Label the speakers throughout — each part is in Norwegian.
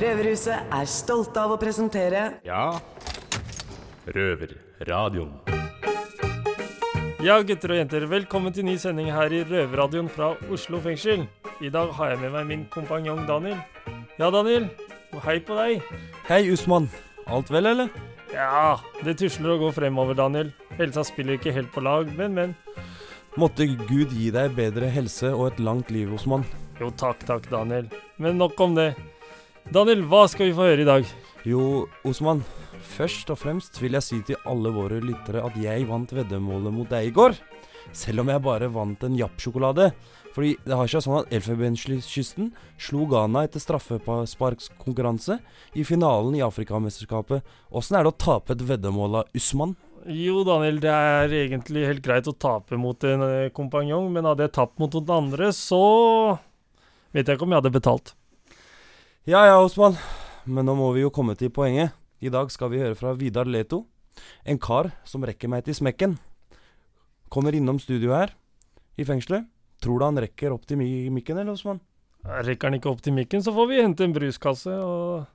Speaker 1: Røverhuset er stolte av å presentere
Speaker 2: Ja, Røverradioen.
Speaker 3: Ja, gutter og jenter, velkommen til ny sending her i Røverradioen fra Oslo fengsel. I dag har jeg med meg min kompanjong Daniel. Ja, Daniel. Hei på deg.
Speaker 4: Hei, Usman. Alt vel, eller?
Speaker 3: Ja, det tusler og går fremover, Daniel. Helsa spiller ikke helt på lag, men, men.
Speaker 4: Måtte Gud gi deg bedre helse og et langt liv, Osman.
Speaker 3: Jo, takk, takk, Daniel. Men nok om det. Daniel, hva skal vi få høre i dag?
Speaker 4: Jo, Osman. Først og fremst vil jeg si til alle våre lyttere at jeg vant veddemålet mot deg i går. Selv om jeg bare vant en jappsjokolade. Fordi det har seg sånn at Elfenbenskysten slo Ghana etter straffesparkskonkurranse i finalen i Afrikamesterskapet. Åssen er det å tape et veddemål av Usman?
Speaker 3: Jo, Daniel, det er egentlig helt greit å tape mot en eh, kompanjong, men hadde jeg tapt mot noen andre, så vet jeg ikke om jeg hadde betalt.
Speaker 4: Ja ja, Osman. Men nå må vi jo komme til poenget. I dag skal vi høre fra Vidar Leto. En kar som rekker meg til smekken. Kommer innom studio her, i fengselet. Tror du han rekker opp til mikken, eller, Osman?
Speaker 3: Rekker han ikke opp til mikken, så får vi hente en bruskasse, og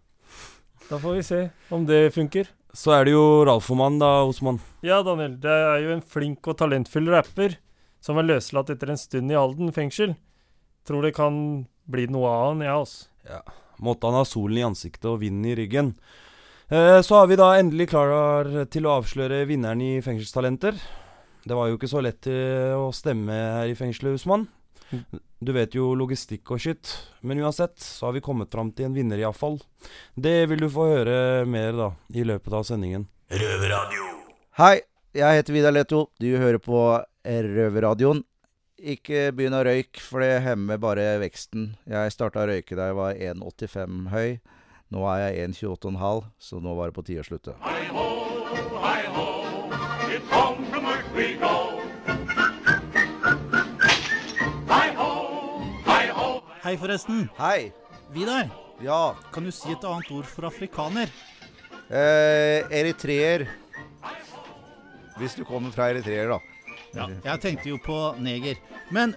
Speaker 3: da får vi se om det funker.
Speaker 4: Så er det jo Ralfoman, da, Osman.
Speaker 3: Ja, Daniel, det er jo en flink og talentfull rapper som er løslatt etter en stund i Halden fengsel. Tror det kan bli noe av han, jeg, altså.
Speaker 4: Måtte han ha solen i ansiktet og vinden i ryggen. Eh, så har vi da endelig klar til å avsløre vinneren i Fengselstalenter. Det var jo ikke så lett eh, å stemme her i fengselet, Usman. Du vet jo logistikk og skitt. Men uansett så har vi kommet fram til en vinner, iallfall. Det vil du få høre mer da, i løpet av sendingen.
Speaker 5: Hei, jeg heter Vidar Leto. Du hører på Røverradioen. Ikke begynn å røyke, for det hemmer bare veksten. Jeg starta å røyke da jeg var 1,85 høy. Nå er jeg 1,28,5, så nå var det på tide å slutte.
Speaker 6: Hei, forresten.
Speaker 5: Hei!
Speaker 6: Vidar,
Speaker 5: Ja,
Speaker 6: kan du si et annet ord for afrikaner?
Speaker 5: eh, eritreer. Hvis du kommer fra eritreer, da.
Speaker 6: Ja, jeg tenkte jo på neger. Men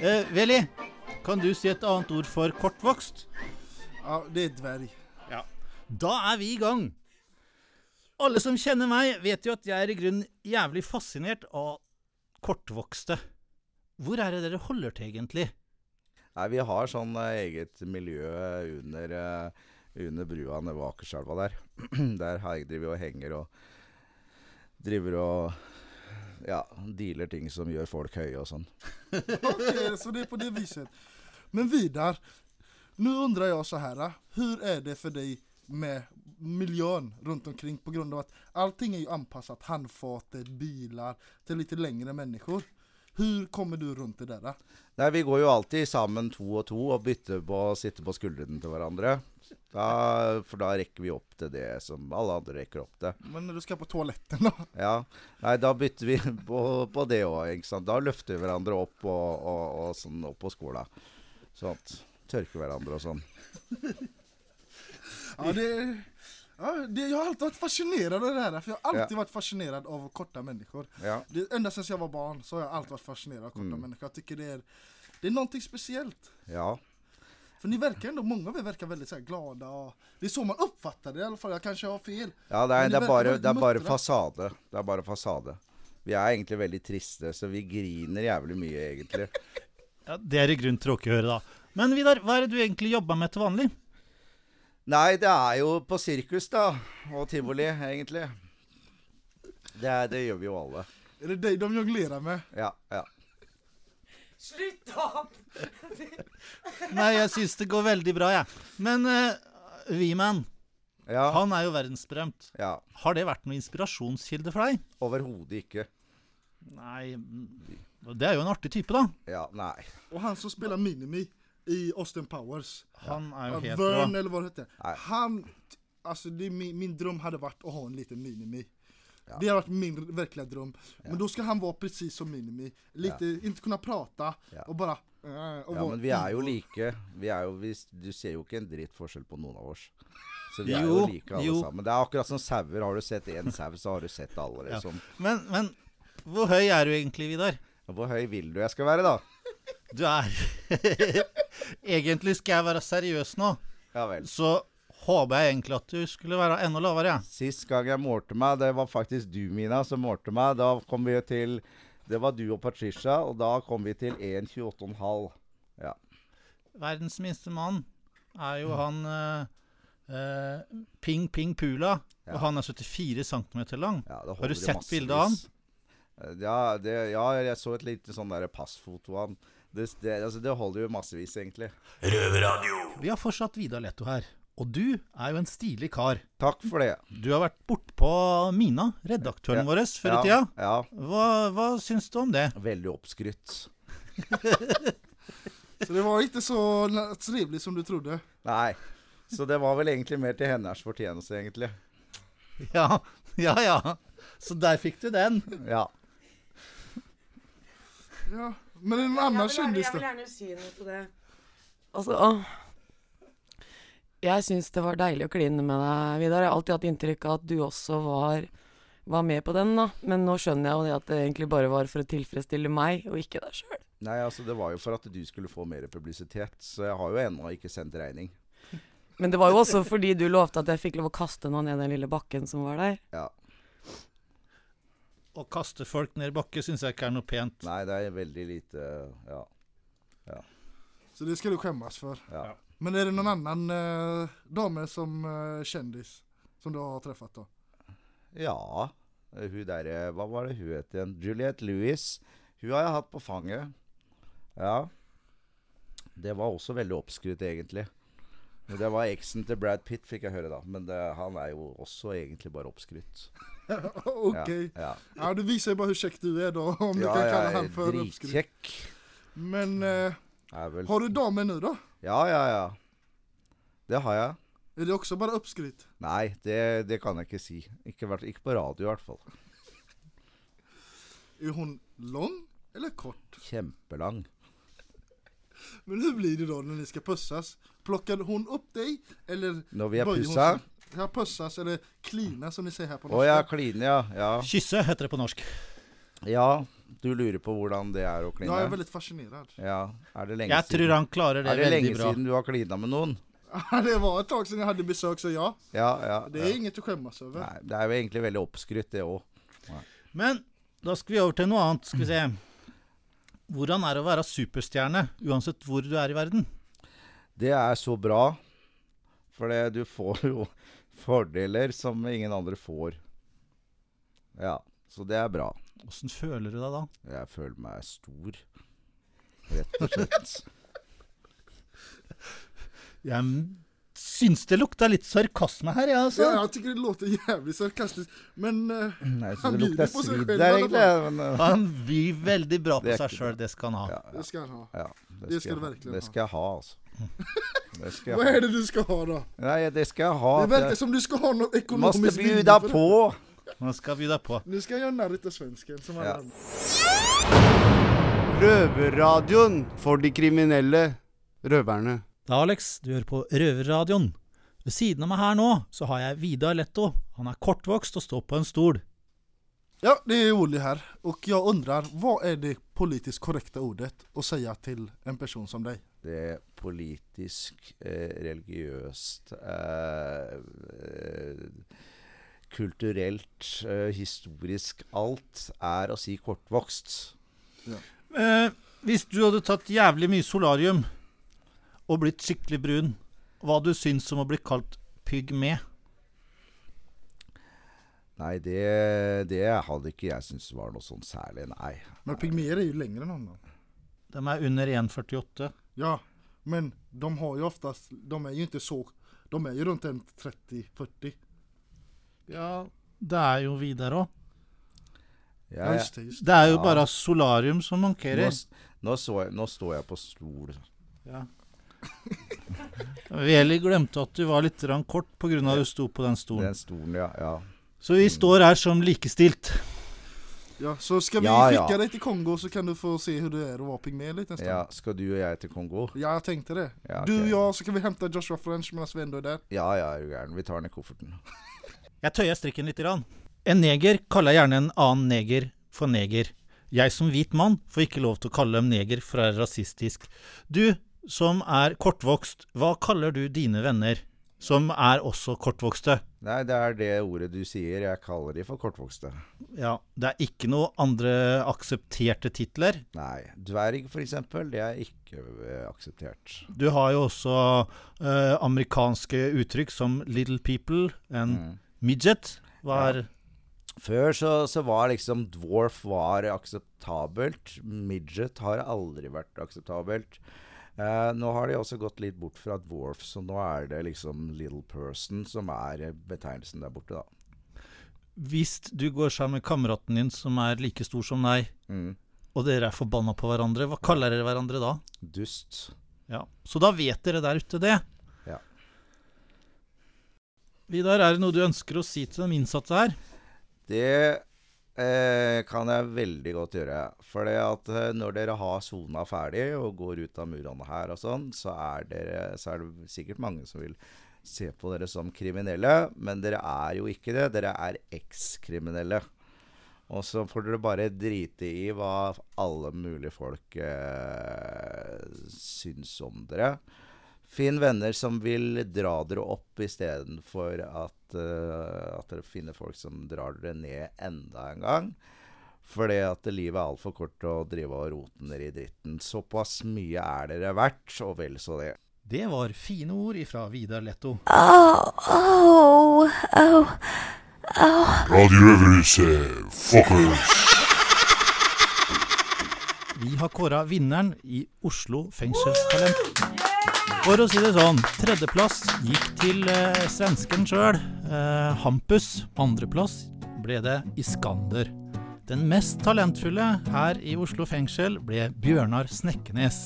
Speaker 6: eh, Veli, kan du si et annet ord for kortvokst?
Speaker 7: Ja, det er dverg.
Speaker 6: Da er vi i gang. Alle som kjenner meg, vet jo at jeg er i grunnen jævlig fascinert av kortvokste. Hvor er det dere holder til, egentlig?
Speaker 5: Nei, vi har sånn eh, eget miljø under, eh, under brua nede ved Akerselva der. der driver vi og henger og driver og ja, dealer ting som gjør folk høye og sånn.
Speaker 7: ok, så det er på det viset. Men Vidar, nå undrer jeg så her. Hvordan er det for deg med miljøen rundt omkring på at av att allting er jo anpasset handfatet, biler, til litt lengre mennesker? Hvordan kommer du rundt det der?
Speaker 5: Nei, vi går jo alltid sammen to og to og bytter på å sitte på skuldrene til hverandre. Da, for da rekker vi opp til det som alle andre rekker opp til.
Speaker 7: Men når du skal på toaletten da?
Speaker 5: Ja. Nei, da bytter vi på, på det òg. Da løfter vi hverandre opp og, og, og sånn opp på skolen. Sånn Tørker hverandre og sånn.
Speaker 7: Ja, det, ja, det, Jeg har alltid vært fascinerad av det der. For jeg har alltid vært fascinerad av korta mennesker.
Speaker 5: Ja.
Speaker 7: Det, jeg sedan jag var barn så har jeg alltid vært fascinerad av korta
Speaker 5: Mm.
Speaker 7: mennesker. Jeg tycker det er, det er noe spesielt.
Speaker 5: ja.
Speaker 7: För ni verkar ändå, många av er verkar väldigt så här glada och det är så man uppfattar det i alla fall, jag kanske har fel.
Speaker 5: Ja, det er, det,
Speaker 7: de
Speaker 5: er bare, det er bare fasade. Det er bare fasade. Vi er egentlig veldig triste, så vi griner jævlig mye, egentlig.
Speaker 6: Ja, Det er i grunn tråkig å høre, da. Men Vidar, hva er det du egentlig jobber med til vanlig?
Speaker 5: Nei, det er jo på sirkus, da. Og tivoli, egentlig. Det, er, det gjør vi jo alle.
Speaker 7: Är det dig de jonglerar med?
Speaker 5: Ja, ja.
Speaker 6: Nei, jeg syns det går veldig bra, jeg. Men uh, V-Man,
Speaker 5: Ja,
Speaker 6: han er jo verdensberømt.
Speaker 5: ja.
Speaker 6: Har det vært noen inspirasjonskilde for deg?
Speaker 5: Overhodet ikke.
Speaker 6: Nei mm, Det er jo en artig type, da.
Speaker 5: Ja, nei.
Speaker 7: Og han som spiller Minimi i Austin Powers,
Speaker 6: Han er jo helt
Speaker 7: Vern
Speaker 6: bra.
Speaker 7: eller hva det heter. Han, Altså, det min, min drøm hadde vært å ha en liten Minimi.
Speaker 5: Ja.
Speaker 7: Det har varit min verkliga dröm. Men då ska han vara precis som Minimi. Lite, inte kunna prata
Speaker 5: Ja.
Speaker 7: och bara... eh, och
Speaker 5: Ja, men vi er jo like. Vi er jo, vi, du ser jo ikke en dritt forskjell på noen av oss. Så vi er
Speaker 6: Jo,
Speaker 5: jo like alle
Speaker 6: jo.
Speaker 5: sammen. Det er akkurat som sauer. Har du sett én sau, så har du sett alle,
Speaker 6: Ja.
Speaker 5: liksom.
Speaker 6: Men, men hvor høy er du egentlig, Vidar?
Speaker 5: Hvor høy vil du jeg skal være, da?
Speaker 6: Du er Egentlig skal jeg være seriøs nå,
Speaker 5: Ja vel.
Speaker 6: så håper jeg egentlig at du skulle være enda lavere. Ja.
Speaker 5: Sist gang jeg målte meg, det var faktisk du, Mina, som målte meg. Da kom vi til Det var du og Patricia, og da kom vi til 1,28,5.
Speaker 6: Verdens minste mann er jo han eh, eh, Ping Ping Pula.
Speaker 5: Ja.
Speaker 6: Og han er 74 cm lang.
Speaker 5: Ja,
Speaker 6: Har du sett bildet av han?
Speaker 5: Eh, Ja, det, ja, jeg så et lite sånn der passfoto av han. Det, det, altså, det holder jo massevis, egentlig.
Speaker 6: Vi har fortsatt Vidar Letto her. Og du er jo en stilig kar.
Speaker 5: Takk for det.
Speaker 6: Du har vært bortpå Mina, redaktøren
Speaker 5: Ja.
Speaker 6: vår, før i
Speaker 5: ja,
Speaker 6: tida.
Speaker 5: Ja,
Speaker 6: Hva, hva syns du om det?
Speaker 5: veldig oppskrytt.
Speaker 7: Så det var ikke så trivelig som du trodde.
Speaker 5: Nei. Så det var vel egentlig mer til hennes fortjeneste, egentlig.
Speaker 6: Ja, ja, ja. Så der fikk du den.
Speaker 5: Ja.
Speaker 7: Ja. Men en annen kjendis, da?
Speaker 1: Jeg vil gjerne si noe til det. Altså Jeg syns det var deilig å kline med deg, Vidar. Jeg har alltid hatt inntrykk av at du også var, var med på den, da. Men nå skjønner jeg jo det at det egentlig bare var for å tilfredsstille meg, og ikke deg sjøl.
Speaker 5: Nei, altså det var jo for at du skulle få mer publisitet, så jeg har jo ennå ikke sendt regning.
Speaker 1: Men det var jo også fordi du lovte at jeg fikk lov å kaste noe ned den lille bakken som var der.
Speaker 5: Ja.
Speaker 6: Å kaste folk ned bakke syns jeg ikke er noe pent.
Speaker 5: Nei, det er veldig lite Ja.
Speaker 7: Så det skal du skämmas for.
Speaker 5: ja.
Speaker 7: Men är det någon annan eh, dame som eh, kändis som du har träffat då?
Speaker 5: Ja. Hun derre Hva var det hun het igjen? Juliette Lewis. Hun har jeg hatt på fanget. Ja. Det var også veldig oppskrytt, egentlig. Det var eksen til Brad Pitt, fikk jeg høre, da. Men det, han er jo også egentlig bare oppskrytt.
Speaker 7: ok.
Speaker 5: Ja, ja.
Speaker 7: Ja, Du viser jo bare hvor kjekk du er, da. om du
Speaker 5: ja,
Speaker 7: kan
Speaker 5: kalle
Speaker 7: han for oppskrytt.
Speaker 5: dritkjekk.
Speaker 7: Men eh,
Speaker 5: Vel
Speaker 7: har du damer nu då?
Speaker 5: Ja, ja, ja. Det har jeg.
Speaker 7: Er det også bare oppskrytt?
Speaker 5: Nei, det, det kan jeg ikke si. Ikke, ikke på radio, i hvert fall.
Speaker 7: Er hun lang eller kort?
Speaker 5: Kjempelang.
Speaker 7: Men hvordan blir det da når ni skal pusses? Plukker hun opp deg, eller
Speaker 5: Når vi er pussa?
Speaker 7: Ja, pusses, eller klina som vi ser her på
Speaker 5: Å
Speaker 7: norska.
Speaker 5: ja, kline, ja. ja.
Speaker 6: Kysse heter det på norsk.
Speaker 5: Ja, du lurer på hvordan det er å kline?
Speaker 7: Jeg er veldig fascinerad.
Speaker 5: Ja, er det lenge
Speaker 6: Jeg tror han klarer det veldig bra.
Speaker 5: er det lenge
Speaker 6: bra.
Speaker 5: siden du har klina med noen?
Speaker 7: det var et tak siden jeg hadde besøk, så ja,
Speaker 5: Ja, ja.
Speaker 7: det er
Speaker 5: ja.
Speaker 7: inget å skjemmes over.
Speaker 5: Nei, det er jo egentlig veldig oppskrytt, det òg.
Speaker 6: Men da skal vi over til noe annet. Skal vi se. Hvordan er det å være superstjerne, uansett hvor du er i verden?
Speaker 5: Det er så bra, for du får jo fordeler som ingen andre får. Ja, så det er bra.
Speaker 6: Åssen føler du deg da?
Speaker 5: Jeg føler meg stor, rett og slett.
Speaker 6: Jeg syns det lukta litt sarkasme her, jeg, altså.
Speaker 7: Ja, Jeg tykker det låter jævlig sarkastisk, Men uh,
Speaker 5: Nei, så
Speaker 7: Han
Speaker 5: det
Speaker 7: seg
Speaker 5: svidd
Speaker 7: selv,
Speaker 5: der, egentlig. Men, uh,
Speaker 6: Han byr veldig bra på
Speaker 5: er
Speaker 6: seg sjøl, det skal han ha.
Speaker 5: ja, ja,
Speaker 7: det skal han ha.
Speaker 5: ja,
Speaker 7: Det skal du
Speaker 5: ha. Det skal jeg ha, altså.
Speaker 7: Är
Speaker 5: ha.
Speaker 7: det du skal ha da?
Speaker 5: Nei, det skal jeg ha.
Speaker 7: Det verkar som du skal ha
Speaker 5: måste
Speaker 7: ekonomiskt
Speaker 5: bjuda
Speaker 7: vinning för det.
Speaker 5: på.
Speaker 6: Nå skal vi deg på.
Speaker 7: Nu ska jag göra narr av svensken som alla
Speaker 5: Ja.
Speaker 7: andra.
Speaker 2: Røverradioen for de kriminelle røverne.
Speaker 6: Da, Alex, du hører på Røverradioen. Ved siden av meg her nå, så har jeg Vidar Letto. Han er kortvokst og står på en stol.
Speaker 7: Ja, det är Olli här. Och jag undrar, vad är det politiskt korrekta ordet att säga till en person som dig?
Speaker 5: Det er politisk, eh, religiøst, eh, eh, kulturelt, eh, historisk Alt er å si kortvokst.
Speaker 6: Eh, hvis du hadde tatt jævlig mye solarium og blitt skikkelig brun, hva du syns om å bli kalt pygme?
Speaker 5: Nei, det, det hadde ikke jeg syntes var noe sånn særlig, nei.
Speaker 7: Men pygmeer er jo lengre enn andre.
Speaker 6: De er under 1,48.
Speaker 7: Ja, men de har jo oftest de er jo ikke så, de är ju runt en 30-40.
Speaker 6: Ja, det er jo Vidar òg.
Speaker 7: Ja, ja. det,
Speaker 6: er jo
Speaker 5: Ja.
Speaker 6: bare solarium som mankerer.
Speaker 5: Nå, nå, jeg, nå står jeg på stol.
Speaker 6: Ja. Veli glemte at du var litt kort pga. at du sto på den stolen.
Speaker 5: Den stolen, ja. ja.
Speaker 6: Så vi står her som likestilt.
Speaker 7: Ja, så skal vi
Speaker 5: Ja,
Speaker 7: deg till Kongo så kan du få se hvordan det er å være liten
Speaker 5: ja. Skal du og jeg til Kongo?
Speaker 7: Ja, jeg tenkte det.
Speaker 5: Ja,
Speaker 7: Du
Speaker 5: og
Speaker 7: jag så kan vi hente Joshua French vi ändå er der.
Speaker 5: Ja, ja, er du gæren. Vi tar den i kofferten.
Speaker 6: Jeg tøyer strikken litt. Grann. En neger kaller gjerne en annen neger for neger. Jeg som hvit mann får ikke lov til å kalle dem neger, for det er rasistisk. Du som er kortvokst, hva kaller du dine venner? som er også kortvokste.
Speaker 5: Nei, det er det ordet du sier. Jeg kaller de for kortvokste.
Speaker 6: Ja, Det er ikke noe andre aksepterte titler.
Speaker 5: Nei. Dverg, eksempel, det er ikke eh, akseptert.
Speaker 6: Du har jo også eh, amerikanske uttrykk som 'little people' and
Speaker 5: Mm.
Speaker 6: 'Midget'. var ja.
Speaker 5: Før så, så var liksom dwarf var akseptabelt. Midget har aldri vært akseptabelt. Eh, nå har de også gått litt bort fra dwarf, så nå er det liksom little person som er betegnelsen der borte, da.
Speaker 6: Hvis du går sammen med kameraten din som er like stor som deg,
Speaker 5: Mm.
Speaker 6: og dere er forbanna på hverandre, hva kaller dere hverandre da?
Speaker 5: Dust.
Speaker 6: Ja, Så da vet dere der ute det. Vidar, er det noe du ønsker å si til de innsatte her?
Speaker 5: Det eh, kan jeg veldig godt gjøre. For eh, når dere har sona ferdig og går ut av murene her og sånn, så er, dere, så er det sikkert mange som vil se på dere som kriminelle. Men dere er jo ikke det. Dere er ekskriminelle. Og så får dere bare drite i hva alle mulige folk eh, syns om dere. Finn venner som vil dra dere opp istedenfor at, uh, at dere finner folk som drar dere ned enda en gang. Fordi at livet er altfor kort til å drive og rote ned i dritten. Såpass mye er dere verdt, og vel så det.
Speaker 6: Det var fine ord ifra Vidar Letto.
Speaker 8: Oh, oh, oh, oh.
Speaker 9: Fuckers.
Speaker 6: Vi har kåra vinneren i Oslo fengselstalent. For å si det sånn, tredjeplass gikk til eh, svensken sjøl, eh, Hampus. Andreplass ble det Iskander. Den mest talentfulle her i Oslo fengsel ble Bjørnar Snekkenes.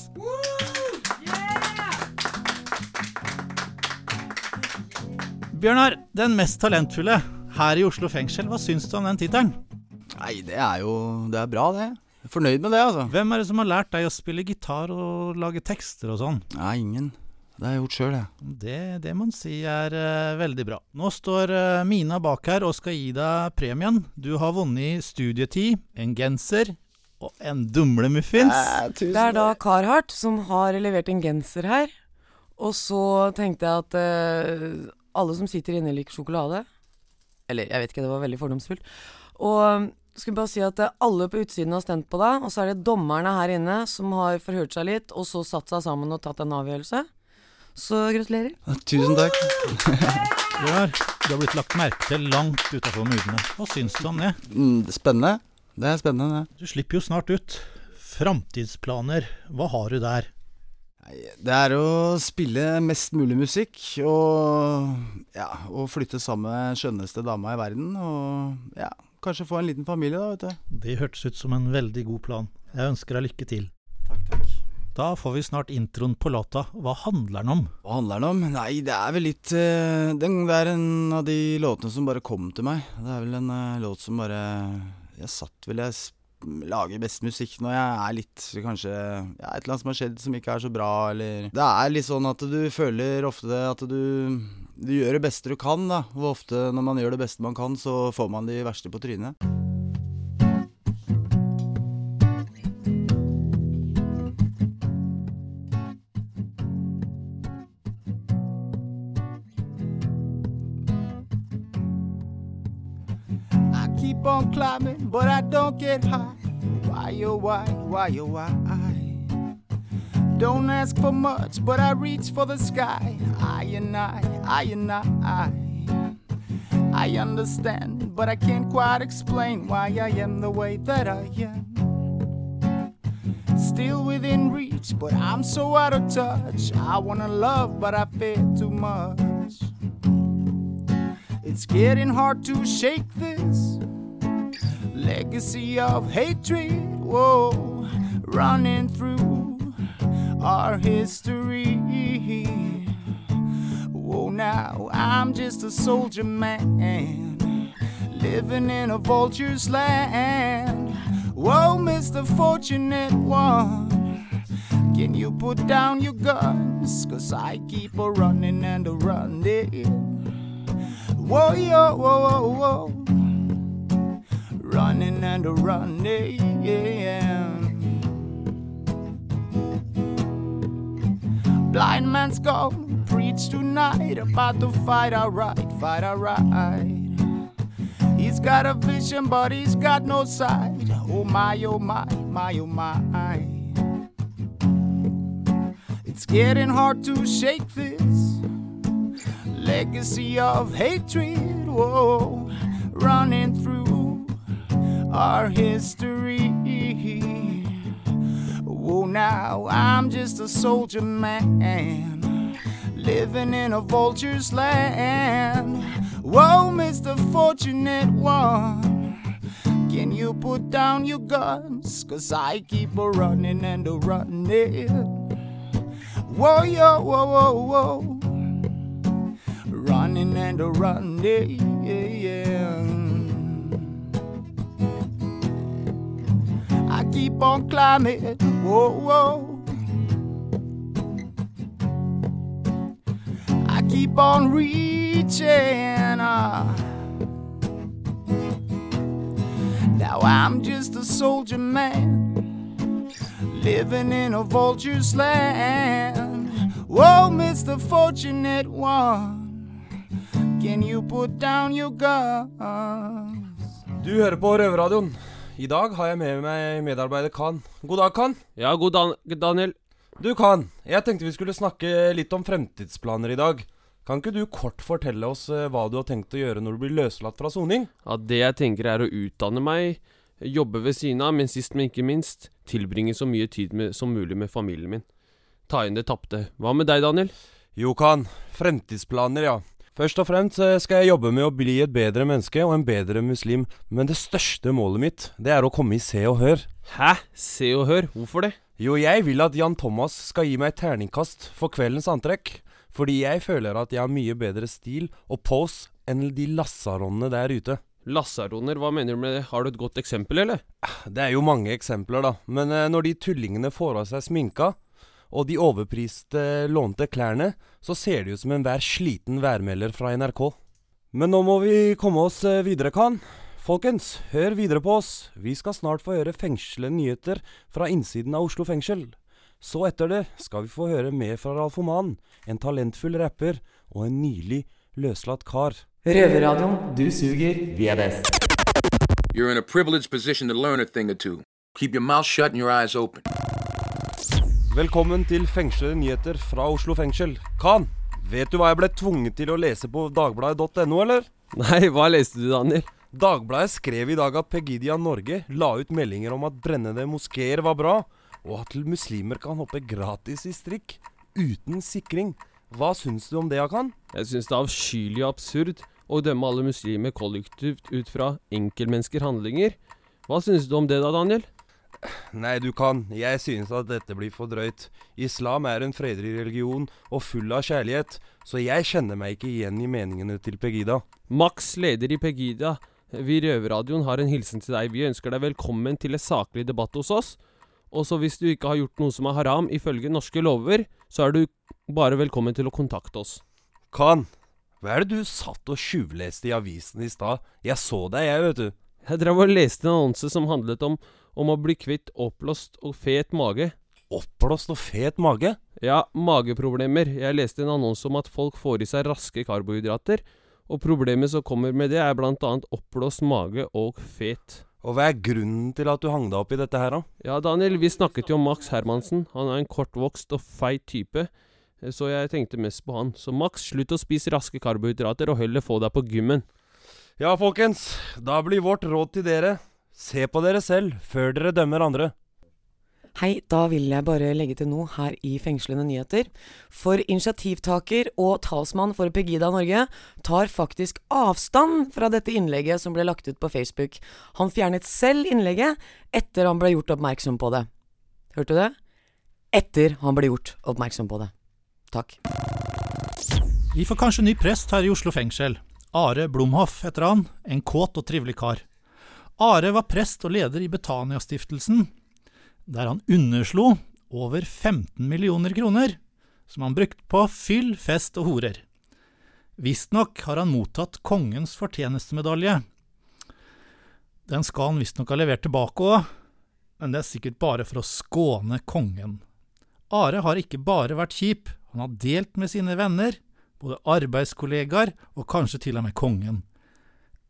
Speaker 6: Bjørnar, den mest talentfulle her i Oslo fengsel, hva syns du om den tittelen?
Speaker 10: Nei, det er jo Det er bra, det. Fornøyd med det, altså.
Speaker 6: Hvem er det som har lært deg å spille gitar og lage tekster og sånn?
Speaker 10: Nei, ingen. Det har jeg gjort sjøl, jeg.
Speaker 6: Det, det må en si er uh, veldig bra. Nå står uh, Mina bak her og skal gi deg premien. Du har vunnet studietid, en genser og en dumlemuffins.
Speaker 1: Det er da Carhartt som har levert en genser her. Og så tenkte jeg at uh, alle som sitter inne, liker sjokolade. Eller, jeg vet ikke, det var veldig fordomsfullt. Og skulle bare si at eh, alle på utsiden har stemt på deg, og så er det dommerne her inne som har forhørt seg litt, og så satt seg sammen og tatt en avgjørelse. Så gratulerer.
Speaker 10: Tusen takk.
Speaker 6: Bjørnar, du har blitt lagt merke til langt utafor murene. Hva syns du om det?
Speaker 10: Mm, spennende. Det er spennende, det.
Speaker 6: Du slipper jo snart ut. Framtidsplaner, hva har du der?
Speaker 10: Det er å spille mest mulig musikk og ja, og flytte sammen med skjønneste dama i verden. Og ja, kanskje få en liten familie, da, vet du.
Speaker 6: Det hørtes ut som en veldig god plan. Jeg ønsker deg lykke til.
Speaker 10: Takk, takk.
Speaker 6: Da får vi snart introen på låta. Hva handler den om?
Speaker 10: Hva handler den om? Nei, det er vel litt uh, den, Det er en av de låtene som bare kom til meg. Det er vel en uh, låt som bare Jeg satt vel jeg lager best musikk når jeg er litt Kanskje ja, et eller annet som har skjedd som ikke er så bra, eller Det er litt sånn at du føler ofte at du Du gjør det beste du kan, da. Og ofte når man gjør det beste man kan, så får man de verste på trynet. I keep on climbing, but I don't get high. Why, oh, why, why, oh, why? Don't ask for much, but I reach for the sky. I and I, I and I. I understand, but I can't quite explain why I am the way that I am. Still within reach, but I'm so out of touch. I wanna love, but I fear too much. It's getting hard to shake this legacy of hatred. Whoa, running through our history. Whoa, now I'm just a soldier man living in a vulture's land. Whoa, Mr. Fortunate One, can you put down your guns? Cause I keep a running and a running. Whoa, yo, whoa, whoa, whoa. Running and a running. blind man's gone. Preach tonight about the fight alright, fight alright. He's got a vision, but he's got no sight. Oh my, oh my, my, oh my. It's getting hard to shake this legacy of hatred, whoa, running through our history. Oh, now I'm just a soldier man, living in a vulture's land. Whoa, Mr. Fortunate One, can you put down your guns? Cause I keep a running and a running. Whoa, yo, whoa, whoa, whoa. Running and a running, keep on climbing, whoa, whoa. I keep on reaching. Uh. Now I'm just a soldier man, living in a vulture's land. Whoa, Mr. Fortunate One, can you put down your guns?
Speaker 4: Du hører på Røverradioen. I dag har jeg med meg medarbeider Khan. God dag, Khan.
Speaker 11: Ja, god dag, Daniel.
Speaker 4: Du, Khan. Jeg tenkte vi skulle snakke litt om fremtidsplaner i dag. Kan ikke du kort fortelle oss eh, hva du har tenkt å gjøre når du blir løslatt fra soning?
Speaker 11: Ja, Det jeg tenker er å utdanne meg, jobbe ved siden av, men sist, men ikke minst, tilbringe så mye tid med, som mulig med familien min. Ta inn det tapte. Hva med deg, Daniel?
Speaker 4: Jo, Khan. Fremtidsplaner, ja. Først og fremst eh, skal jeg jobbe med å bli et bedre menneske og en bedre muslim, men det største målet mitt, det er å komme i Se og Hør.
Speaker 11: Hæ? Se og Hør? Hvorfor det?
Speaker 4: Jo, jeg vil at Jan Thomas skal gi meg et terningkast for kveldens antrekk, fordi jeg føler at jeg har mye bedre stil og pose enn de lasaronene der ute.
Speaker 11: Lasaroner, hva mener du med det? Har du et godt eksempel, eller?
Speaker 4: Det er jo mange eksempler, da, men eh, når de tullingene får av seg sminka, og de overpriste lånte klærne, så ser det ut som enhver sliten værmelder fra NRK. Men nå må vi komme oss eh, videre, Khan. Folkens, hør videre på oss. Vi skal snart få høre fengslende nyheter fra innsiden av Oslo fengsel. Så etter det skal vi få høre mer fra Ralf Oman, en talentfull rapper og en nylig løslatt kar.
Speaker 1: Røverradioen, du suger, vi er best.
Speaker 12: You're in a privileged position to learn a thing or two. Keep your mouth shut and your eyes open.
Speaker 4: Velkommen til fengslede nyheter fra Oslo fengsel. Khan, vet du hva jeg ble tvunget til å lese på dagbladet.no, eller?
Speaker 11: Nei, hva leste du, Daniel?
Speaker 4: Dagbladet skrev i dag at Pegidia Norge la ut meldinger om at brennende moskeer var bra, og at muslimer kan hoppe gratis i strikk uten sikring. Hva syns du om det, Akan?
Speaker 11: Jeg syns det er avskyelig og absurd å dømme alle muslimer kollektivt ut fra enkeltmennesker handlinger. Hva syns du om det da, Daniel?
Speaker 4: Nei, du kan. Jeg synes at dette blir for drøyt. Islam er en fredelig religion og full av kjærlighet, så jeg kjenner meg ikke igjen i meningene til Pegida.
Speaker 11: Max, leder i Pegida. Vi i Røverradioen har en hilsen til deg. Vi ønsker deg velkommen til en saklig debatt hos oss. Og så hvis du ikke har gjort noe som er haram ifølge norske lover, så er du bare velkommen til å kontakte oss.
Speaker 4: Kan, hva er det du satt og tjuvleste i avisen i stad? Jeg så deg, jeg, vet du.
Speaker 11: Jeg drev og leste en annonse som handlet om, om å bli kvitt oppblåst og fet mage.
Speaker 4: Oppblåst og fet mage?
Speaker 11: Ja, mageproblemer. Jeg leste en annonse om at folk får i seg raske karbohydrater, og problemet som kommer med det, er blant annet oppblåst mage og fet.
Speaker 4: Og hva er grunnen til at du hang deg opp i dette her, da?
Speaker 11: Ja, Daniel, vi snakket jo om Max Hermansen. Han er en kortvokst og feit type, så jeg tenkte mest på han. Så Max, slutt å spise raske karbohydrater, og heller få deg på gymmen.
Speaker 4: Ja, folkens. Da blir vårt råd til dere se på dere selv før dere dømmer andre.
Speaker 1: Hei, da vil jeg bare legge til noe her i Fengslende nyheter. For initiativtaker og talsmann for Pegida Norge tar faktisk avstand fra dette innlegget som ble lagt ut på Facebook. Han fjernet selv innlegget etter han ble gjort oppmerksom på det. Hørte du det? Etter han ble gjort oppmerksom på det. Takk.
Speaker 6: Vi får kanskje ny prest her i Oslo fengsel. Are Blomhoff heter han, en kåt og trivelig kar. Are var prest og leder i Betania-stiftelsen, der han underslo over 15 millioner kroner, som han brukte på fyll, fest og horer. Visstnok har han mottatt kongens fortjenestemedalje. Den skal han visstnok ha levert tilbake òg, men det er sikkert bare for å skåne kongen. Are har ikke bare vært kjip, han har delt med sine venner, både arbeidskollegaer og kanskje til og med kongen.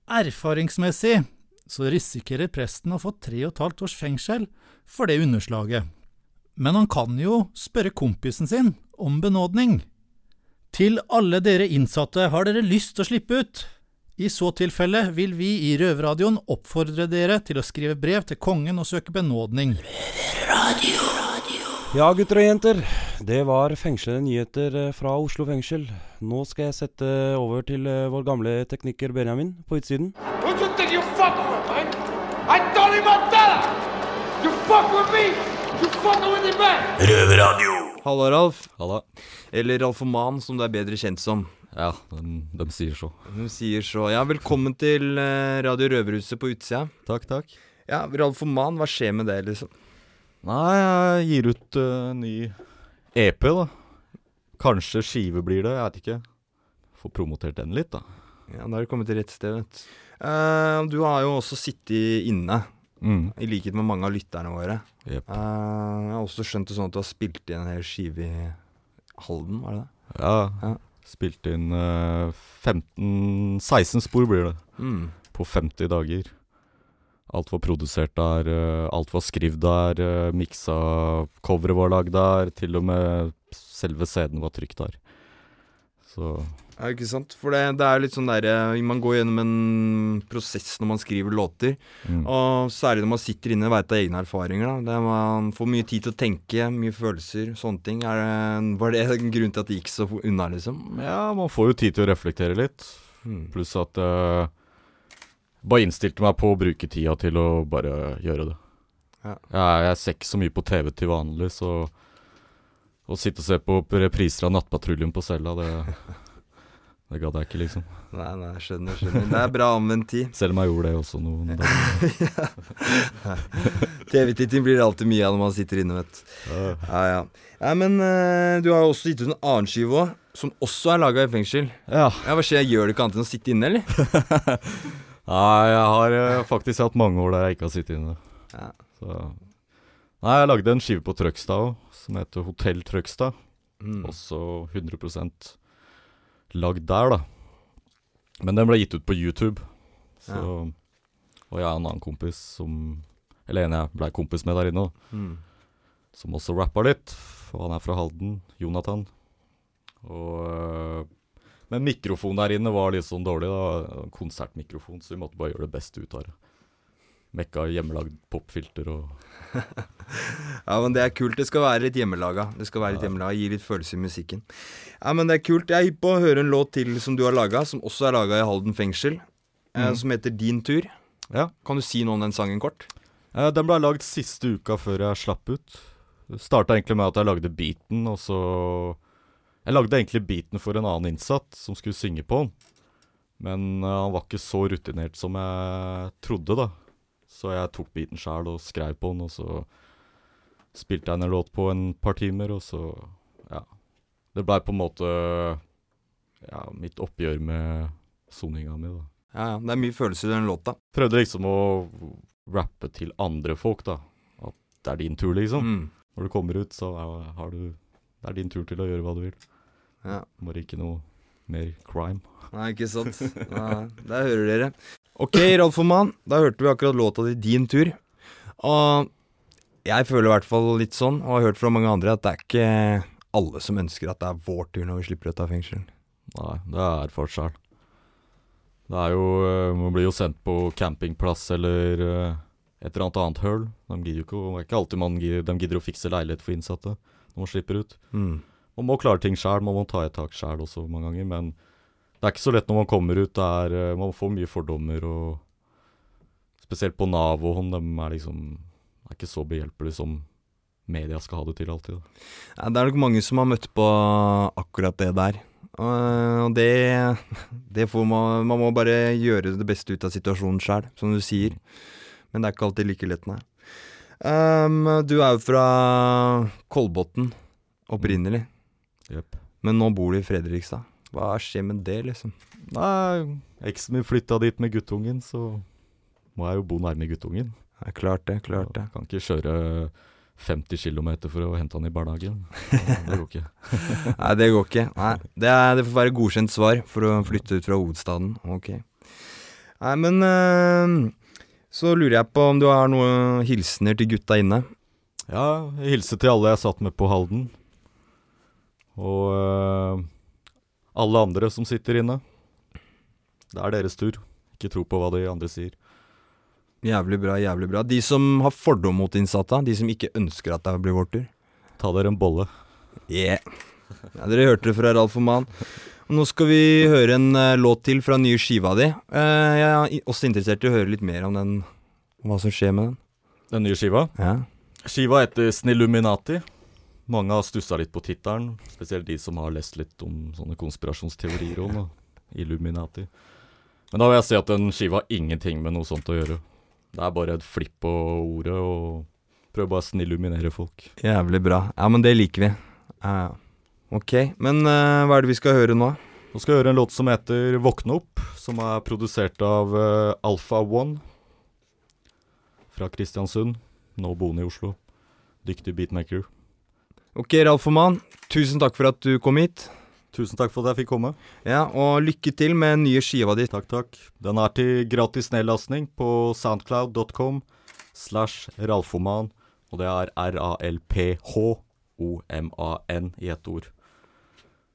Speaker 6: Erfaringsmessig så risikerer presten å få tre og et halvt års fengsel for det underslaget. Men han kan jo spørre kompisen sin om benådning. Til alle dere innsatte, har dere lyst til å slippe ut? I så tilfelle vil vi i Røverradioen oppfordre dere til å skrive brev til kongen og søke benådning.
Speaker 4: Ja, gutter og jenter. Det var fengslede nyheter eh, fra Oslo fengsel. Nå skal jeg sette over til eh, vår gamle tekniker Benjamin på utsiden.
Speaker 13: Who you think you fucking with, man? I Tony Montana! You fuck with me! You fucking with me back!
Speaker 14: Røverradio.
Speaker 15: Halla, Ralf. Halla. Eller Ralfoman, som du er bedre kjent som.
Speaker 14: Ja, de, de sier så.
Speaker 15: De sier så. Ja, velkommen til eh, Radio Røverhuset på utsida.
Speaker 14: Takk, takk.
Speaker 15: Ja, Ralfoman, hva skjer med det, liksom?
Speaker 14: Nei, jeg gir ut uh, ny EP, da. Kanskje skive blir det, jeg vet ikke. Får promotert den litt, da.
Speaker 15: Ja, da har du kommet til rett sted, vet du. Uh, du har jo også sittet inne,
Speaker 14: Mm.
Speaker 15: i likhet med mange av lytterne våre.
Speaker 14: Yep.
Speaker 15: Uh, jeg har også skjønt det sånn at du har spilt inn en hel skive i Halden, var det det?
Speaker 14: Ja.
Speaker 15: Ja.
Speaker 14: Spilte inn uh, 15-16 spor blir det.
Speaker 15: Mm.
Speaker 14: På 50 dager. Alt var produsert der, eh, alt var skrevet der, uh, miksa Coveret var lagd der, til og med selve CD-en var trykt der. Så
Speaker 15: Ja, ikke sant? For det, det er litt sånn derre Man går gjennom en prosess når man skriver låter.
Speaker 14: Mm.
Speaker 15: Og særlig når man sitter inne og veit av egne erfaringer. da det Man får mye tid til å tenke, mye følelser, sånne ting. Det, var det en grunn til at det gikk så unna, liksom?
Speaker 14: Ja, man får jo tid til å reflektere litt.
Speaker 15: Mm.
Speaker 14: Pluss at jeg bare innstilte meg på å bruke tida til å bare gjøre det.
Speaker 15: Ja.
Speaker 14: Jeg, jeg ser ikke så mye på TV til vanlig, så å sitte og se på repriser av Nattpatruljen på cella, det Det gadd jeg ikke, liksom.
Speaker 15: Nei, nei, skjønner, skjønner. Det er bra anvendt tid.
Speaker 14: Selv om jeg gjorde det også noen dager.
Speaker 15: TV-titting blir det alltid mye av når man sitter inne, vet du. Ja, ja. ja men uh, du har jo også gitt ut en annen skive òg, som også er laga i fengsel.
Speaker 14: Ja.
Speaker 15: ja. Hva skjer, gjør du ikke annet enn å sitte inne, eller?
Speaker 14: Nei, jeg har eh, faktisk hatt mange år der jeg ikke har sittet inne.
Speaker 15: Ja.
Speaker 14: Så Nei, jeg lagde en skive på Trøgstad òg, som heter Hotell Trøgstad.
Speaker 15: Mm.
Speaker 14: Også 100% lagd der, da. Men den ble gitt ut på YouTube. Så
Speaker 15: Ja.
Speaker 14: Og jeg og en annen kompis som Eller en jeg blei kompis med der inne, da.
Speaker 15: Mm.
Speaker 14: Som også rappa litt. Og han er fra Halden. Jonathan. Og Men mikrofonen der inne var litt sånn dårlig, da. Konsertmikrofon, så vi måtte bare gjøre det beste ut av det. Mekka hjemmelagd popfilter og
Speaker 15: Ja, men det er kult. Det skal være litt hjemmelaga. Det skal være litt hjemmelaga, Gi litt følelse i musikken. Ja, men det er kult. Jeg er hypp på å høre en låt til som du har laga, som også er laga i Halden fengsel. Eh,
Speaker 14: Mm.
Speaker 15: som heter Din tur.
Speaker 14: Ja.
Speaker 15: Kan du si noe om den sangen kort?
Speaker 14: Eh, Den ble lagd siste uka før jeg slapp ut. Starta egentlig med at jeg lagde beaten, og så Jeg lagde egentlig beaten for en annen innsatt som skulle synge på den. Men eh, han var ikke så rutinert som jeg trodde, da. Så jeg tok beaten sjæl og skrev på den, og så spilte jeg en låt på en par timer, og så Ja. Det blei på en måte ja, mitt oppgjør med soninga mi, da.
Speaker 15: Ja, ja. Det er mye følelser i den låta.
Speaker 14: Prøvde liksom å rappe til andre folk, da. At det er din tur, liksom.
Speaker 15: Mm.
Speaker 14: Når du kommer ut, så er, har du Det er din tur til å gjøre hva du vil.
Speaker 15: Ja.
Speaker 14: Bare ikke noe mer crime.
Speaker 15: Nei, ikke sant. Nei, der hører dere. Ok, Ralf Oman, da hørte vi akkurat låta di 'Din tur'. Og jeg føler i hvert fall litt sånn, og har hørt fra mange andre, at det er ikke alle som ønsker at det er vår tur når vi slipper ut av fengselen.
Speaker 14: Nei, det er forskjell. Det er jo eh, Man blir jo sendt på campingplass eller eh, et eller annet annet høl. De gidder jo ikke Det er ikke alltid man gidder, de gidder å fikse leilighet for innsatte når man slipper ut.
Speaker 15: Mm.
Speaker 14: Man må klare ting sjæl, man må ta et tak sjæl også mange ganger, men det er ikke så lett når man kommer ut. Er, eh, man får mye fordommer, og spesielt på Nav og hånd, de er liksom er ikke så behjelpelige som media skal ha det til alltid.
Speaker 15: Ja, det er nok mange som har møtt på akkurat det der. Og det, det får man Man må bare gjøre det beste ut av situasjonen sjæl, som du sier. Men det er ikke alltid like lett, nei. Um, du er jo fra Kolbotn opprinnelig.
Speaker 14: Jepp.
Speaker 15: Men nå bor du i Fredrikstad. Hva skjer med det, liksom?
Speaker 14: Nei, eksen min flytta dit med guttungen, så må jeg jo bo nærme guttungen.
Speaker 15: Ja, klart det, klart det.
Speaker 14: Jeg Kan ikke kjøre 50 km for å hente han i barnehagen. Det går ikke.
Speaker 15: Nei, det går ikke. Nei, det, er, det får være godkjent svar for å flytte ut fra hovedstaden. Ok. Nei, men øh, så lurer jeg på om du har noen hilsener til gutta inne?
Speaker 14: Ja, jeg hilser til alle jeg satt med på Halden. Og eh, alle andre som sitter inne. Det er deres tur. Ikke tro på hva de andre sier.
Speaker 15: Jævlig bra, jævlig bra. De som har fordom mot innsatte, de som ikke ønsker at det blir vår tur.
Speaker 14: Ta dere en bolle.
Speaker 15: Yeah. Ja, dere hørte det fra Ralf Oman. Nå skal vi høre en uh, låt til fra nye skiva di. Uh, jeg er også interessert i å høre litt mer om den, hva som skjer med den.
Speaker 14: Den nye skiva?
Speaker 15: Ja.
Speaker 14: Skiva heter Snilluminati. Mange har stussa litt på tittelen, spesielt de som har lest litt om sånne konspirasjonsteorier om da. Illuminati. Men da vil jeg si at den skiva har ingenting med noe sånt å gjøre. Det er bare et flipp på ordet, og prøver bare å snilluminere folk.
Speaker 15: Jævlig bra. Ja, men det liker vi. Uh, ok, men uh, hva er det vi skal høre nå?
Speaker 14: Nå skal vi høre en låt som heter Våkne opp, som er produsert av uh, Alpha One fra Kristiansund, nå boende i Oslo. Dyktig beatmaker.
Speaker 15: Ok, Ralfoman, tusen takk for at du kom hit.
Speaker 14: Tusen takk for at jeg fikk komme.
Speaker 15: Ja, og lykke til med nye skiva di.
Speaker 14: Takk, takk. Den er til gratis nedlastning på soundcloud.com slash ralfoman, og det er R-A-L-P-H-O-M-A-N i ett ord.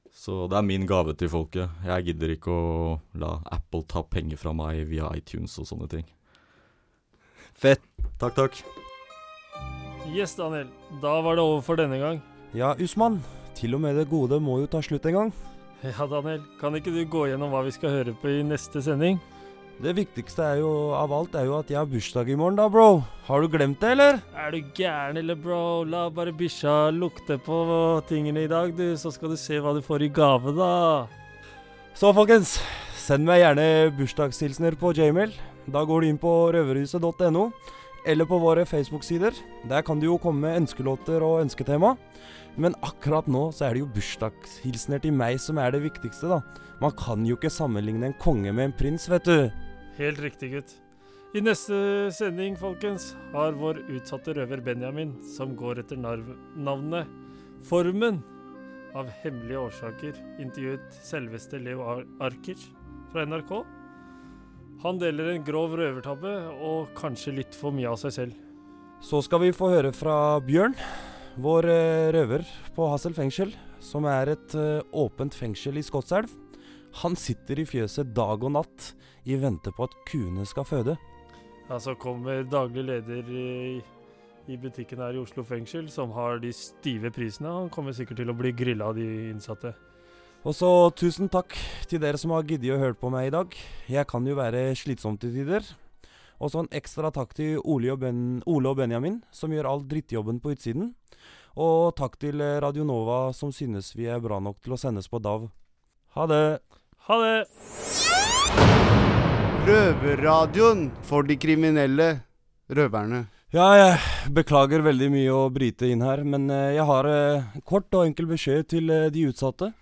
Speaker 14: Så det er min gave til folket. Jeg gidder ikke å la Apple ta penger fra meg via iTunes og sånne ting.
Speaker 15: Fett.
Speaker 14: Takk, takk.
Speaker 3: Yes, Daniel. Da var det over for denne gang.
Speaker 4: Ja, Usman. Til og med det gode må jo ta slutt en gang.
Speaker 3: Ja, Daniel. Kan ikke du gå gjennom hva vi skal høre på i neste sending?
Speaker 4: Det viktigste er jo, av alt er jo at jeg har bursdag i morgen, da, bro. Har du glemt det, eller?
Speaker 3: Er du gæren, eller bro? La bare bikkja lukte på tingene i dag, du, så skal du se hva du får i gave, da.
Speaker 4: Så folkens, send meg gjerne bursdagshilsener på Jmail. Da går du inn på røverhuset.no, eller på våre Facebook-sider. Der kan du jo komme med ønskelåter og ønsketema. Men akkurat nå så er det jo bursdagshilsener til meg som er det viktigste, da. Man kan jo ikke sammenligne en konge med en prins, vet du.
Speaker 3: Helt riktig, gutt. I neste sending, folkens, har vår utsatte røver Benjamin, som går etter navnet Formen, av hemmelige årsaker intervjuet selveste Leo Ar Arkic fra NRK. Han deler en grov røvertabbe og kanskje litt for mye av seg selv.
Speaker 4: Så skal vi få høre fra Bjørn, vår eh, røver på Hassel fengsel, som er et eh, åpent fengsel i Skotselv. Han sitter i fjøset dag og natt i vente på at kuene skal føde.
Speaker 3: Ja, så kommer daglig leder i, i butikken her i Oslo fengsel, som har de stive prisene. Han kommer sikkert til å bli grilla av de innsatte.
Speaker 4: Og så tusen takk til dere som har giddet å høre på meg i dag. Jeg kan jo være slitsom til tider. Og så en ekstra takk til Ole og, ben, Ole og Benjamin, som gjør all drittjobben på utsiden. Og takk til Radionova, Radio Nova, som synes vi er bra nok til å sendes på DAV. Ha det!
Speaker 3: Ha det!
Speaker 2: Røverradioen for de kriminelle røverne.
Speaker 4: Ja, jeg beklager veldig mye å bryte inn her, men eh, jeg har eh, kort og enkel beskjed til eh, de utsatte.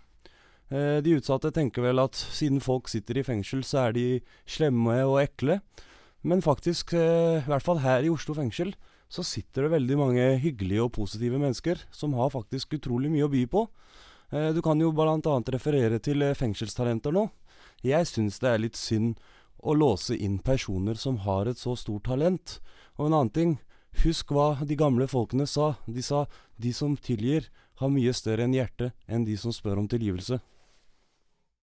Speaker 4: Eh, De utsatte tenker vel at siden folk sitter i fengsel, så er de slemme og ekle. Men faktisk, eh, i hvert fall her i Oslo fengsel, så sitter det veldig mange hyggelige og positive mennesker som har faktisk utrolig mye å by på. Eh, Du kan jo annet referere til fengselstalenter nå. Jeg syns det er litt synd å låse inn personer som har et så stort talent. Og en annen ting, husk hva de gamle folkene sa. De sa de som tilgir, har mye større enn hjerte enn de som spør om tilgivelse.